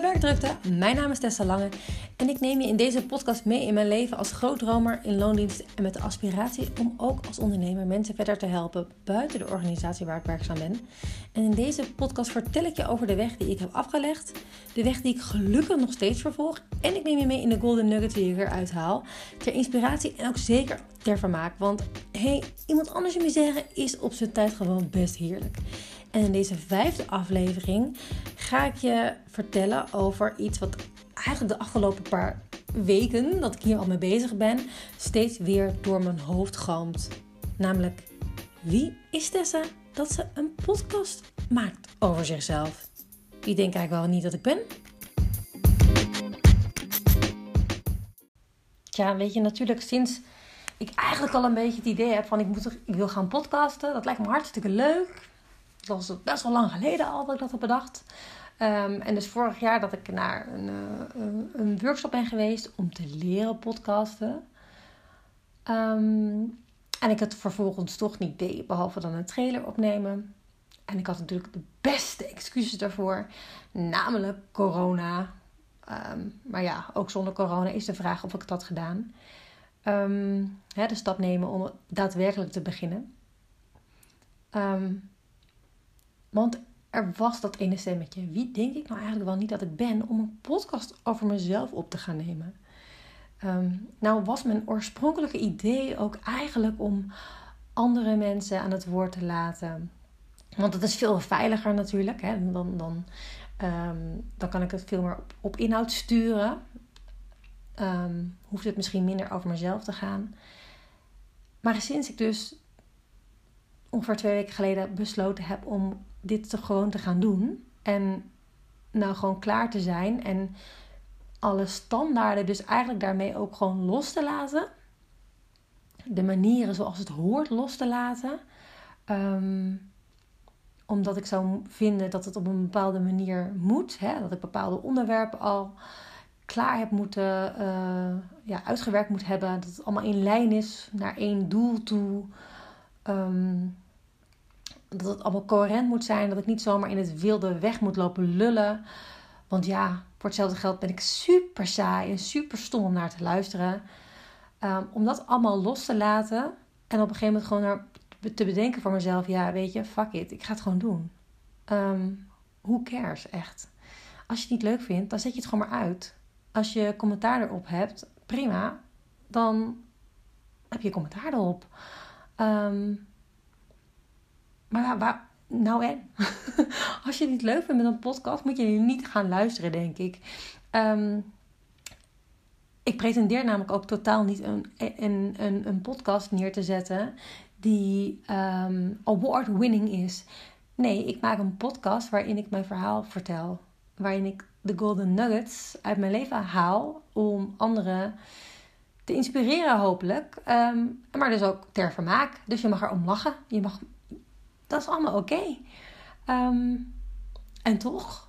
mijn werkdrukte. Mijn naam is Tessa Lange en ik neem je in deze podcast mee in mijn leven als grootdromer in loondienst en met de aspiratie om ook als ondernemer mensen verder te helpen buiten de organisatie waar ik werkzaam ben. En in deze podcast vertel ik je over de weg die ik heb afgelegd, de weg die ik gelukkig nog steeds vervolg en ik neem je mee in de golden nugget die ik eruit haal, ter inspiratie en ook zeker ter vermaak. Want hey, iemand anders je zeggen is op zijn tijd gewoon best heerlijk. En in deze vijfde aflevering ga ik je vertellen over iets wat eigenlijk de afgelopen paar weken dat ik hier al mee bezig ben, steeds weer door mijn hoofd galmt. Namelijk, wie is Tessa dat ze een podcast maakt over zichzelf? Wie denkt eigenlijk wel niet dat ik ben? Tja, weet je, natuurlijk sinds ik eigenlijk al een beetje het idee heb van ik, moet, ik wil gaan podcasten. Dat lijkt me hartstikke leuk. Dat was best wel lang geleden al dat ik dat heb bedacht. Um, en dus vorig jaar dat ik naar een, uh, een workshop ben geweest om te leren podcasten. Um, en ik het vervolgens toch niet deed, behalve dan een trailer opnemen. En ik had natuurlijk de beste excuses daarvoor, namelijk corona. Um, maar ja, ook zonder corona is de vraag of ik het had gedaan. De stap nemen om daadwerkelijk te beginnen. Um, want er was dat ene stemmetje. Wie denk ik nou eigenlijk wel niet dat ik ben om een podcast over mezelf op te gaan nemen? Um, nou was mijn oorspronkelijke idee ook eigenlijk om andere mensen aan het woord te laten. Want het is veel veiliger natuurlijk. Hè? Dan, dan, um, dan kan ik het veel meer op, op inhoud sturen. Um, hoeft het misschien minder over mezelf te gaan. Maar sinds ik dus ongeveer twee weken geleden besloten heb om dit te gewoon te gaan doen. En nou gewoon klaar te zijn. En alle standaarden dus eigenlijk daarmee ook gewoon los te laten. De manieren zoals het hoort los te laten. Um, omdat ik zou vinden dat het op een bepaalde manier moet. Hè? Dat ik bepaalde onderwerpen al klaar heb moeten, uh, ja, uitgewerkt moet hebben. Dat het allemaal in lijn is naar één doel toe. Um, dat het allemaal coherent moet zijn. Dat ik niet zomaar in het wilde weg moet lopen lullen. Want ja, voor hetzelfde geld ben ik super saai en super stom om naar te luisteren. Um, om dat allemaal los te laten. En op een gegeven moment gewoon naar, te bedenken voor mezelf. Ja, weet je, fuck it. Ik ga het gewoon doen. Um, who cares, echt. Als je het niet leuk vindt, dan zet je het gewoon maar uit. Als je commentaar erop hebt, prima. Dan heb je commentaar erop. Um, maar waar, nou en? Als je niet leuk vindt met een podcast, moet je niet gaan luisteren, denk ik. Um, ik pretendeer namelijk ook totaal niet een, een, een, een podcast neer te zetten die um, award-winning is. Nee, ik maak een podcast waarin ik mijn verhaal vertel. Waarin ik de golden nuggets uit mijn leven haal om anderen te inspireren, hopelijk. Um, maar dus ook ter vermaak. Dus je mag er om lachen. Je mag dat is allemaal oké. Ehm, en toch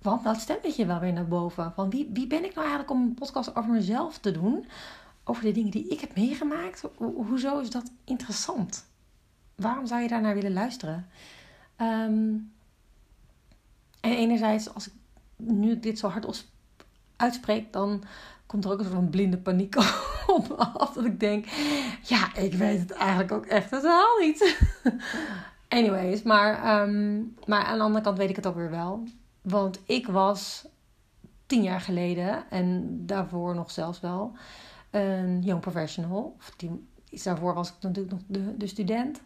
kwam dat stemmetje wel weer naar boven. Van wie, wie ben ik nou eigenlijk om een podcast over mezelf te doen? Over de dingen die ik heb meegemaakt. hoezo is dat interessant? Waarom zou je daar naar willen luisteren? Ehm, en enerzijds, als ik nu dit zo hard uitspreek, dan komt er ook een soort van blinde paniek op me af. Dat ik denk, ja, ik weet het eigenlijk ook echt totaal niet. Anyways, maar, um, maar aan de andere kant weet ik het ook weer wel. Want ik was tien jaar geleden, en daarvoor nog zelfs wel, een young professional. Of tien, iets daarvoor was ik natuurlijk nog de, de student.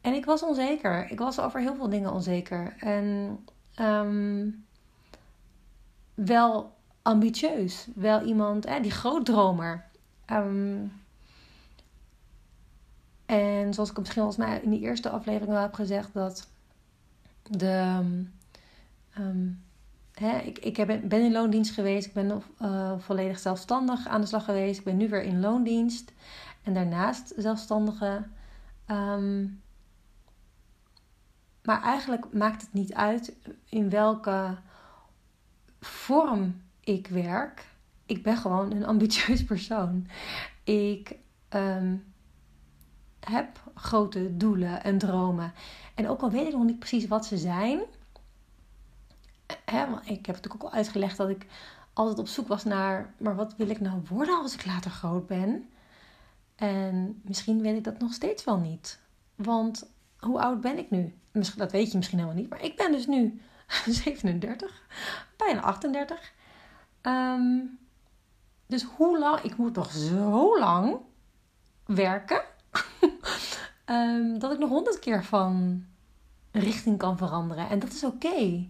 En ik was onzeker. Ik was over heel veel dingen onzeker. En um, wel ambitieus. Wel iemand, die grootdromer. Um, en zoals ik misschien volgens mij in die eerste aflevering wel heb gezegd, dat de. Um, hè, ik ik heb, ben in loondienst geweest. Ik ben uh, volledig zelfstandig aan de slag geweest. Ik ben nu weer in loondienst. En daarnaast zelfstandige. Maar eigenlijk maakt het niet uit in welke vorm ik werk. Ik ben gewoon een ambitieus persoon. Ik um, heb grote doelen en dromen. En ook al weet ik nog niet precies wat ze zijn, hè, ik heb natuurlijk ook al uitgelegd dat ik altijd op zoek was naar, maar wat wil ik nou worden als ik later groot ben? En misschien weet ik dat nog steeds wel niet. Want hoe oud ben ik nu? Dat weet je misschien helemaal niet, maar ik ben dus nu 37, bijna 38. Ehm, dus hoe lang? Ik moet nog zo lang werken. um, dat ik nog honderd keer van richting kan veranderen. En dat is oké.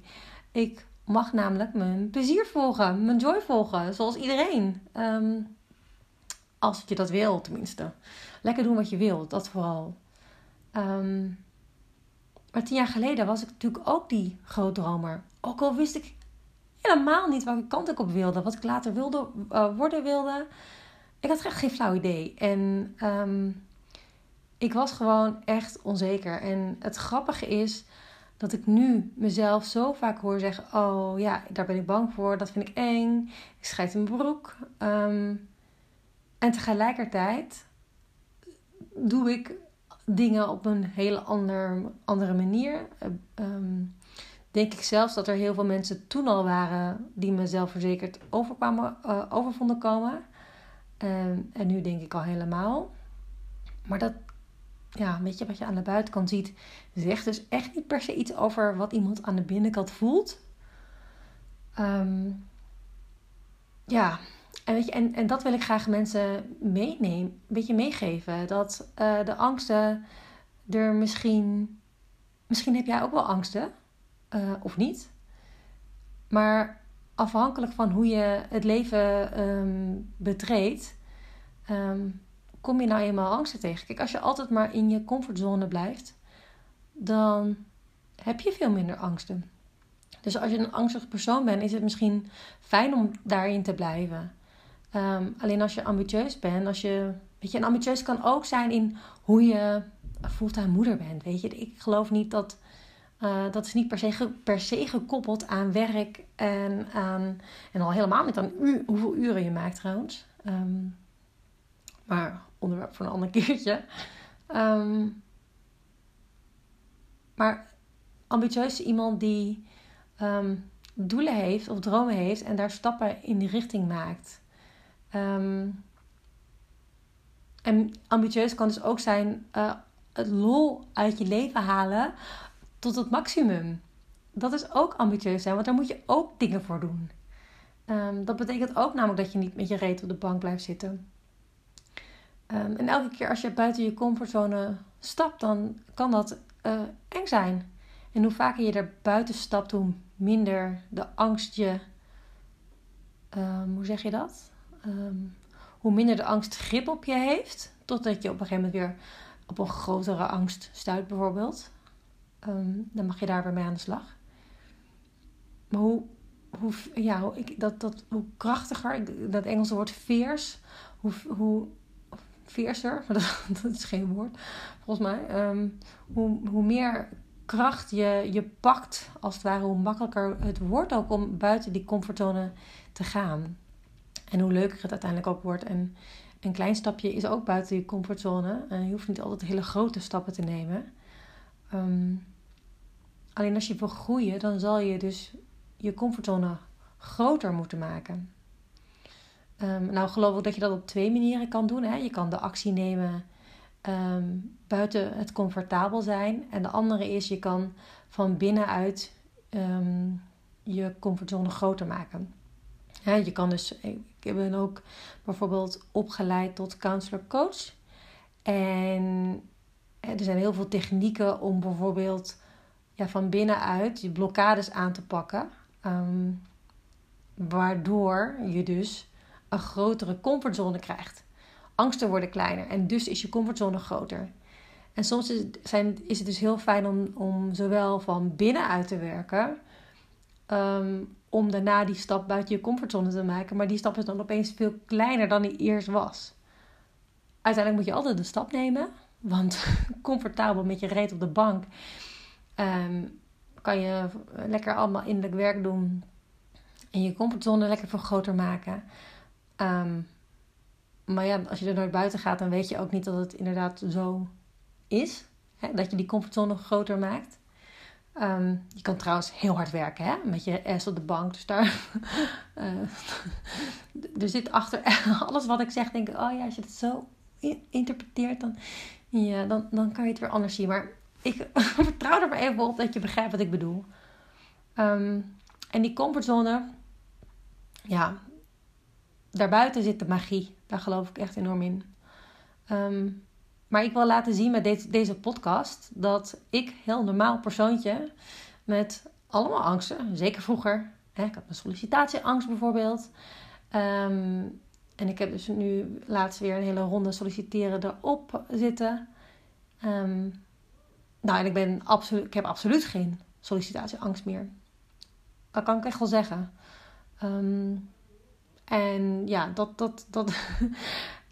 Ik mag namelijk mijn plezier volgen, mijn joy volgen, zoals iedereen. Um, als je dat wil, tenminste. Lekker doen wat je wilt, dat vooral. Maar tien jaar geleden was ik natuurlijk ook die grootdromer. Ook al wist ik helemaal niet welke kant ik op wilde, wat ik later wilde, uh, worden wilde. Ik had echt geen flauw idee. En um, ik was gewoon echt onzeker. En het grappige is dat ik nu mezelf zo vaak hoor zeggen: Oh ja, daar ben ik bang voor, dat vind ik eng, ik schijt in mijn broek. Um, en tegelijkertijd doe ik dingen op een hele ander, andere manier. Um, denk ik zelfs dat er heel veel mensen toen al waren die me zelfverzekerd overkwamen, uh, over vonden komen. Um, en nu denk ik al helemaal. Maar dat, ja, weet wat je aan de buitenkant ziet, zegt dus echt niet per se iets over wat iemand aan de binnenkant voelt. Um, ja, en, weet je, en, en dat wil ik graag mensen meenemen, een beetje meegeven. Dat uh, de angsten er misschien. Misschien heb jij ook wel angsten, uh, of niet. Maar afhankelijk van hoe je het leven um, betreedt, um, kom je nou eenmaal angsten tegen. Kijk, als je altijd maar in je comfortzone blijft, dan heb je veel minder angsten. Dus als je een angstig persoon bent, is het misschien fijn om daarin te blijven. Um, alleen als je ambitieus bent, als je. Weet je, en ambitieus kan ook zijn in hoe je fulltime moeder bent. Weet je, ik geloof niet dat. Uh, dat is niet per se, per se gekoppeld aan werk en. En al helemaal niet aan u, hoeveel uren je maakt trouwens. Um, maar onderwerp voor een ander keertje. Um, maar ambitieus is iemand die um, doelen heeft of dromen heeft en daar stappen in die richting maakt. En ambitieus kan dus ook zijn uh, het lol uit je leven halen tot het maximum. Dat is ook ambitieus zijn, want daar moet je ook dingen voor doen. Um, dat betekent ook namelijk dat je niet met je reet op de bank blijft zitten. Um, en elke keer als je buiten je comfortzone stapt, dan kan dat uh, eng zijn. En hoe vaker je er buiten stapt, hoe minder de angst je. Um, hoe zeg je dat? Hoe minder de angst grip op je heeft. Totdat je op een gegeven moment weer op een grotere angst stuit, bijvoorbeeld. Dan mag je daar weer mee aan de slag. Maar hoe, hoe, ja, hoe, ik, dat, dat, hoe krachtiger, dat Engelse woord fierce, hoe, hoe fiercer, dat, dat is geen woord volgens mij. Um, hoe, hoe meer kracht je, je pakt, als het ware, hoe makkelijker het wordt ook om buiten die comfortzone te gaan. En hoe leuker het uiteindelijk ook wordt. En een klein stapje is ook buiten je comfortzone. Je hoeft niet altijd hele grote stappen te nemen. Um, alleen als je wil groeien, dan zal je dus je comfortzone groter moeten maken. Um, nou geloof ik dat je dat op twee manieren kan doen. Hè? Je kan de actie nemen um, buiten het comfortabel zijn. En de andere is, je kan van binnenuit je comfortzone groter maken. Je kan dus, ik ben ook bijvoorbeeld opgeleid tot counselor coach. En er zijn heel veel technieken om bijvoorbeeld ja, van binnenuit je blokkades aan te pakken. Um, waardoor je dus een grotere comfortzone krijgt. Angsten worden kleiner en dus is je comfortzone groter. En soms is het, zijn, is het dus heel fijn om, om zowel van binnenuit te werken, um, om daarna die stap buiten je comfortzone te maken, maar die stap is dan opeens veel kleiner dan die eerst was. Uiteindelijk moet je altijd een stap nemen, want comfortabel met je reet op de bank um, kan je lekker allemaal innerlijk werk doen en je comfortzone lekker veel groter maken. Um, maar ja, als je er nooit buiten gaat, dan weet je ook niet dat het inderdaad zo is. Hè? Dat je die comfortzone groter maakt. Ehm, je kan trouwens heel hard werken, hè? Met je ass op de bank. Dus daar... uh, er zit achter alles wat ik zeg, denk ik... Oh ja, als je het zo interpreteert, dan, ja, dan, dan kan je het weer anders zien. Maar ik vertrouw er maar even op dat je begrijpt wat ik bedoel. Ehm, en die comfortzone... Ja, daarbuiten zit de magie. Daar geloof ik echt enorm in. Um, maar ik wil laten zien met deze, deze podcast dat ik, heel normaal persoontje, met allemaal angsten, zeker vroeger. Hè, ik had mijn sollicitatieangst bijvoorbeeld. Ehm, en ik heb dus nu laatst weer een hele ronde solliciteren erop zitten. Um, nou, en ik, ben absoluut, ik heb absoluut geen sollicitatieangst meer. Dat kan ik echt wel zeggen. Um, en ja, dat, dat, dat,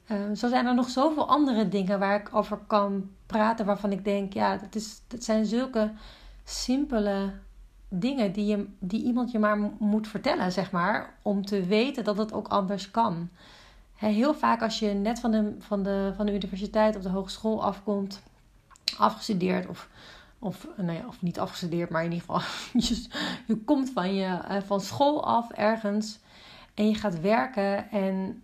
Ehm, zo zijn er nog zoveel andere dingen waar ik over kan praten, waarvan ik denk, ja, dat, is, dat zijn zulke simpele dingen die, je, die iemand je maar moet vertellen, zeg maar, om te weten dat het ook anders kan. Heel vaak als je net van de, van, de, van de universiteit of de hogeschool afkomt, afgestudeerd of, of, nou ja, of niet afgestudeerd, maar in ieder geval, je, je komt van, je, eh, van school af ergens en je gaat werken en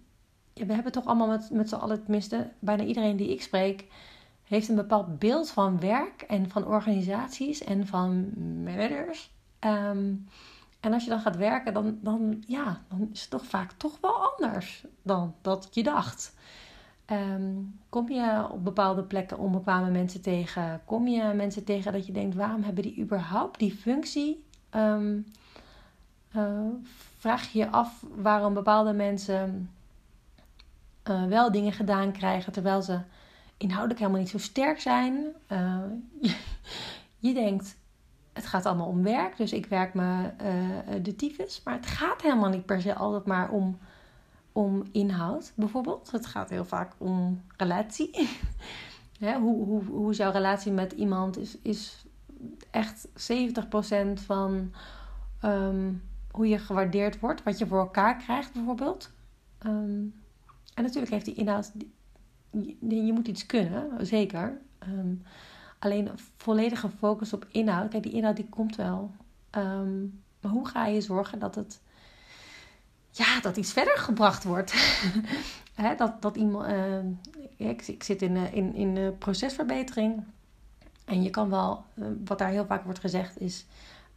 we hebben toch allemaal met, met z'n allen, tenminste, bijna iedereen die ik spreek, heeft een bepaald beeld van werk en van organisaties en van managers. Ehm, en als je dan gaat werken, dan, dan, ja, dan is het toch vaak toch wel anders dan dat je dacht. Ehm, kom je op bepaalde plekken onbekwame mensen tegen? Kom je mensen tegen dat je denkt, waarom hebben die überhaupt die functie? Ehm, eh, vraag je je af waarom bepaalde mensen uh, wel dingen gedaan krijgen terwijl ze inhoudelijk helemaal niet zo sterk zijn. Uh, je, denkt, het gaat allemaal om werk, dus ik werk me uh, de tyfus. Maar het gaat helemaal niet per se altijd maar om, om inhoud, bijvoorbeeld. Het gaat heel vaak om relatie. Hoe, hoe, hoe is jouw relatie met iemand is, is echt 70% van um, hoe je gewaardeerd wordt, wat je voor elkaar krijgt, bijvoorbeeld. Um, en natuurlijk heeft die inhoud. Je, moet iets kunnen, zeker. Um, alleen volledige focus op inhoud. Kijk, die inhoud die komt wel. Ehm, maar hoe ga je zorgen dat het. Ja, dat iets verder gebracht wordt. dat, dat iemand. Uh, ik, ik, zit in, uh, in, in procesverbetering. En je kan wel, wat daar heel vaak wordt gezegd, is.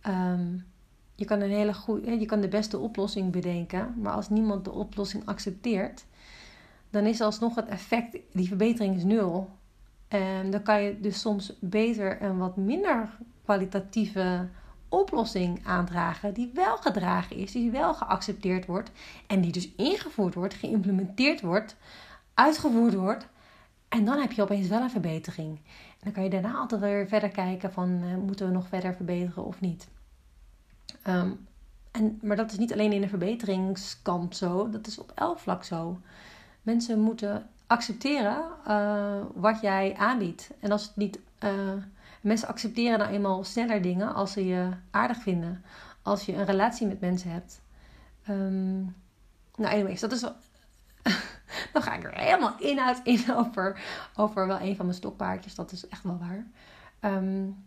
Um, je kan een hele goede, je kan de beste oplossing bedenken, maar als niemand de oplossing accepteert, dan is alsnog het effect, die verbetering is nul. En dan kan je dus soms beter een wat minder kwalitatieve oplossing aandragen, die wel gedragen is, die wel geaccepteerd wordt en die dus ingevoerd wordt, geïmplementeerd wordt, uitgevoerd wordt. En dan heb je opeens wel een verbetering. En dan kan je daarna altijd weer verder kijken van uh, moeten we nog verder verbeteren of niet. Ehm, en, maar dat is niet alleen in de verbeteringskant zo, dat is op elk vlak zo. Mensen moeten accepteren uh, wat jij aanbiedt. En als het niet. Uh, mensen accepteren nou eenmaal sneller dingen als ze je aardig vinden. Als je een relatie met mensen hebt. Um, nou, anyways, dat is wel. Dan ga ik er helemaal inhoud in over, over wel een van mijn stokpaardjes. Dat is echt wel waar. Um,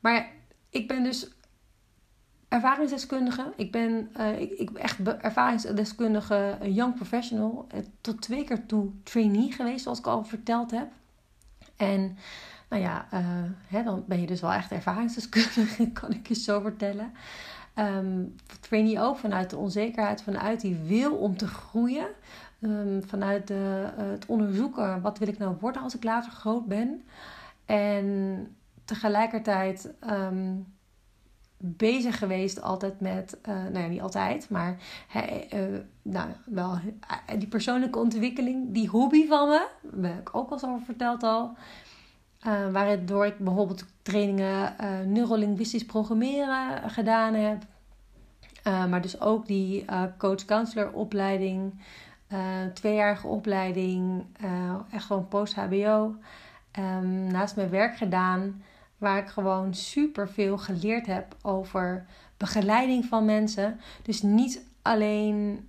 maar ja, ik ben dus ervaringsdeskundige. Ik ben, uh, ik, ik echt ervaringsdeskundige young professional. Uh, tot twee keer toe trainee geweest, zoals ik al verteld heb. En nou ja, uh, hè, dan ben je dus wel echt ervaringsdeskundige, kan ik je zo vertellen. Um, trainee ook vanuit de onzekerheid, vanuit die wil om te groeien. Um, vanuit de, het onderzoeken, wat wil ik nou worden als ik later groot ben. En tegelijkertijd... Um, bezig geweest altijd met, uh, nou ja, niet altijd, maar uh, nou, wel uh, die persoonlijke ontwikkeling, die hobby van me, heb ik ook al over verteld al. waardoor ik bijvoorbeeld trainingen neurolinguistisch programmeren gedaan heb. maar dus ook die coach-counselor opleiding, tweejarige opleiding, echt gewoon post-HBO. Um, naast mijn werk gedaan waar ik gewoon super veel geleerd heb over begeleiding van mensen. Dus niet alleen.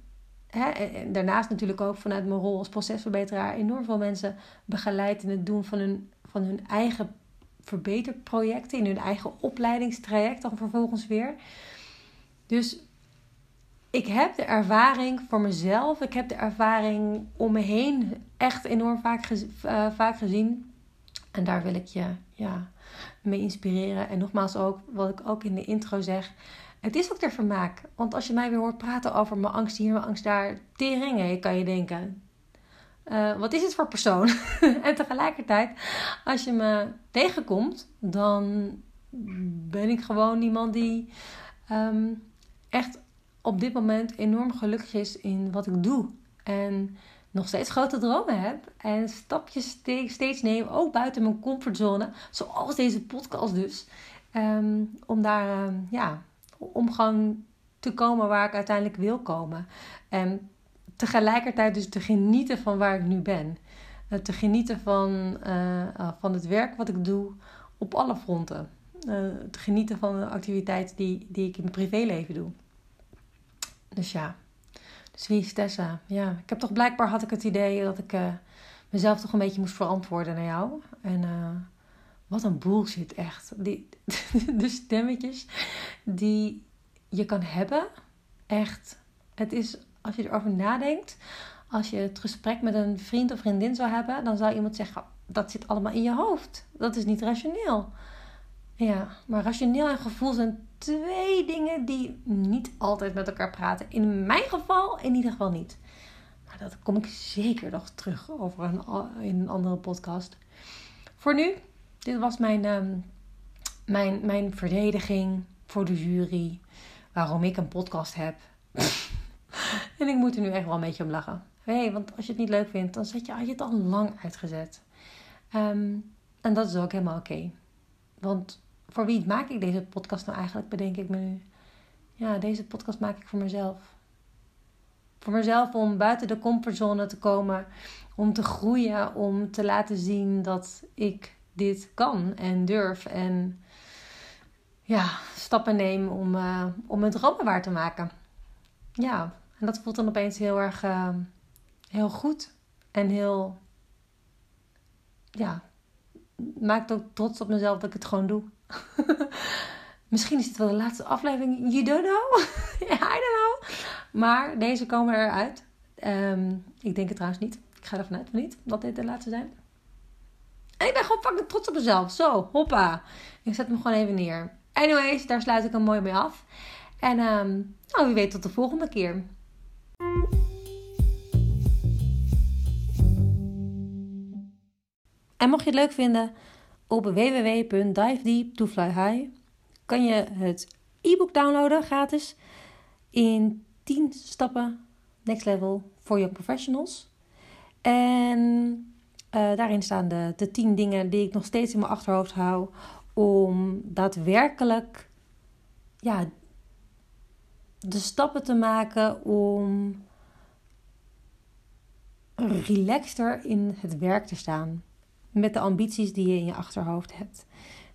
Daarnaast natuurlijk ook vanuit mijn rol als procesverbeteraar enorm veel mensen begeleid in het doen van hun, van hun eigen verbeterprojecten in hun eigen opleidingstraject dan vervolgens weer. Dus ik heb de ervaring voor mezelf, ik heb de ervaring om me heen echt enorm vaak, uh, vaak gezien. En daar wil ik je ja, mee inspireren. En nogmaals ook, wat ik ook in de intro zeg. Het is ook ter vermaak. Want als je mij weer hoort praten over mijn angst hier, mijn angst daar, teringen, kan je denken. Uh, wat is het voor persoon? en tegelijkertijd, als je me tegenkomt, dan ben ik gewoon iemand die um, echt op dit moment enorm gelukkig is in wat ik doe. En nog steeds grote dromen heb. En stapjes steeds neem, ook buiten mijn comfortzone. Zoals deze podcast dus. Ehm, om daar, um, ja, om te komen waar ik uiteindelijk wil komen. En tegelijkertijd dus te genieten van waar ik nu ben. Uh, te genieten van, uh, van het werk wat ik doe op alle fronten. Uh, te genieten van de activiteiten die, die ik in mijn privéleven doe. Dus ja, dus Tessa? Ja, ik heb toch blijkbaar had ik het idee dat ik uh, mezelf toch een beetje moest verantwoorden naar jou. En uh, wat een bullshit echt. Die, de stemmetjes die je kan hebben, echt. Het is, als je erover nadenkt, als je het gesprek met een vriend of vriendin zou hebben, dan zou iemand zeggen, dat zit allemaal in je hoofd. Dat is niet rationeel. Ja, maar rationeel en gevoel zijn twee dingen die niet altijd met elkaar praten. In mijn geval in ieder geval niet. Maar dat kom ik zeker nog terug over een, in een andere podcast. Voor nu, dit was mijn, um, mijn, mijn verdediging voor de jury. Waarom ik een podcast heb. en ik moet er nu echt wel een beetje om lachen. hey, want als je het niet leuk vindt, dan zet je, het al lang uitgezet. Um, en dat is ook helemaal oké. Want voor wie maak ik deze podcast nou eigenlijk, bedenk ik me nu. Ja, deze podcast maak ik voor mezelf. Voor mezelf om buiten de comfortzone te komen, om te groeien, om te laten zien dat ik dit kan en durf en ja, stappen neem om, uh, om mijn dromen waar te maken. Ja, en dat voelt dan opeens heel erg uh, heel goed en heel, ja, maakt ook trots op mezelf dat ik het gewoon doe. Misschien is het wel de laatste aflevering. You don't know. I don't know. Maar deze komen eruit. Um, ik denk het trouwens niet. Ik ga ervan uit van niet dat dit de laatste zijn. En ik ben gewoon fucking trots op mezelf. Zo, hoppa. Ik zet hem gewoon even neer. Anyways, daar sluit ik hem mooi mee af. En nou, wie weet tot de volgende keer. En mocht je het leuk vinden, op www.divedeep kan je het e-book downloaden gratis in 10 stappen next level voor young professionals. En uh, daarin staan de, de 10 dingen die ik nog steeds in mijn achterhoofd hou om daadwerkelijk ja, de stappen te maken om relaxter in het werk te staan met de ambities die je in je achterhoofd hebt.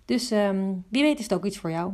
Dus um, wie weet is het ook iets voor jou.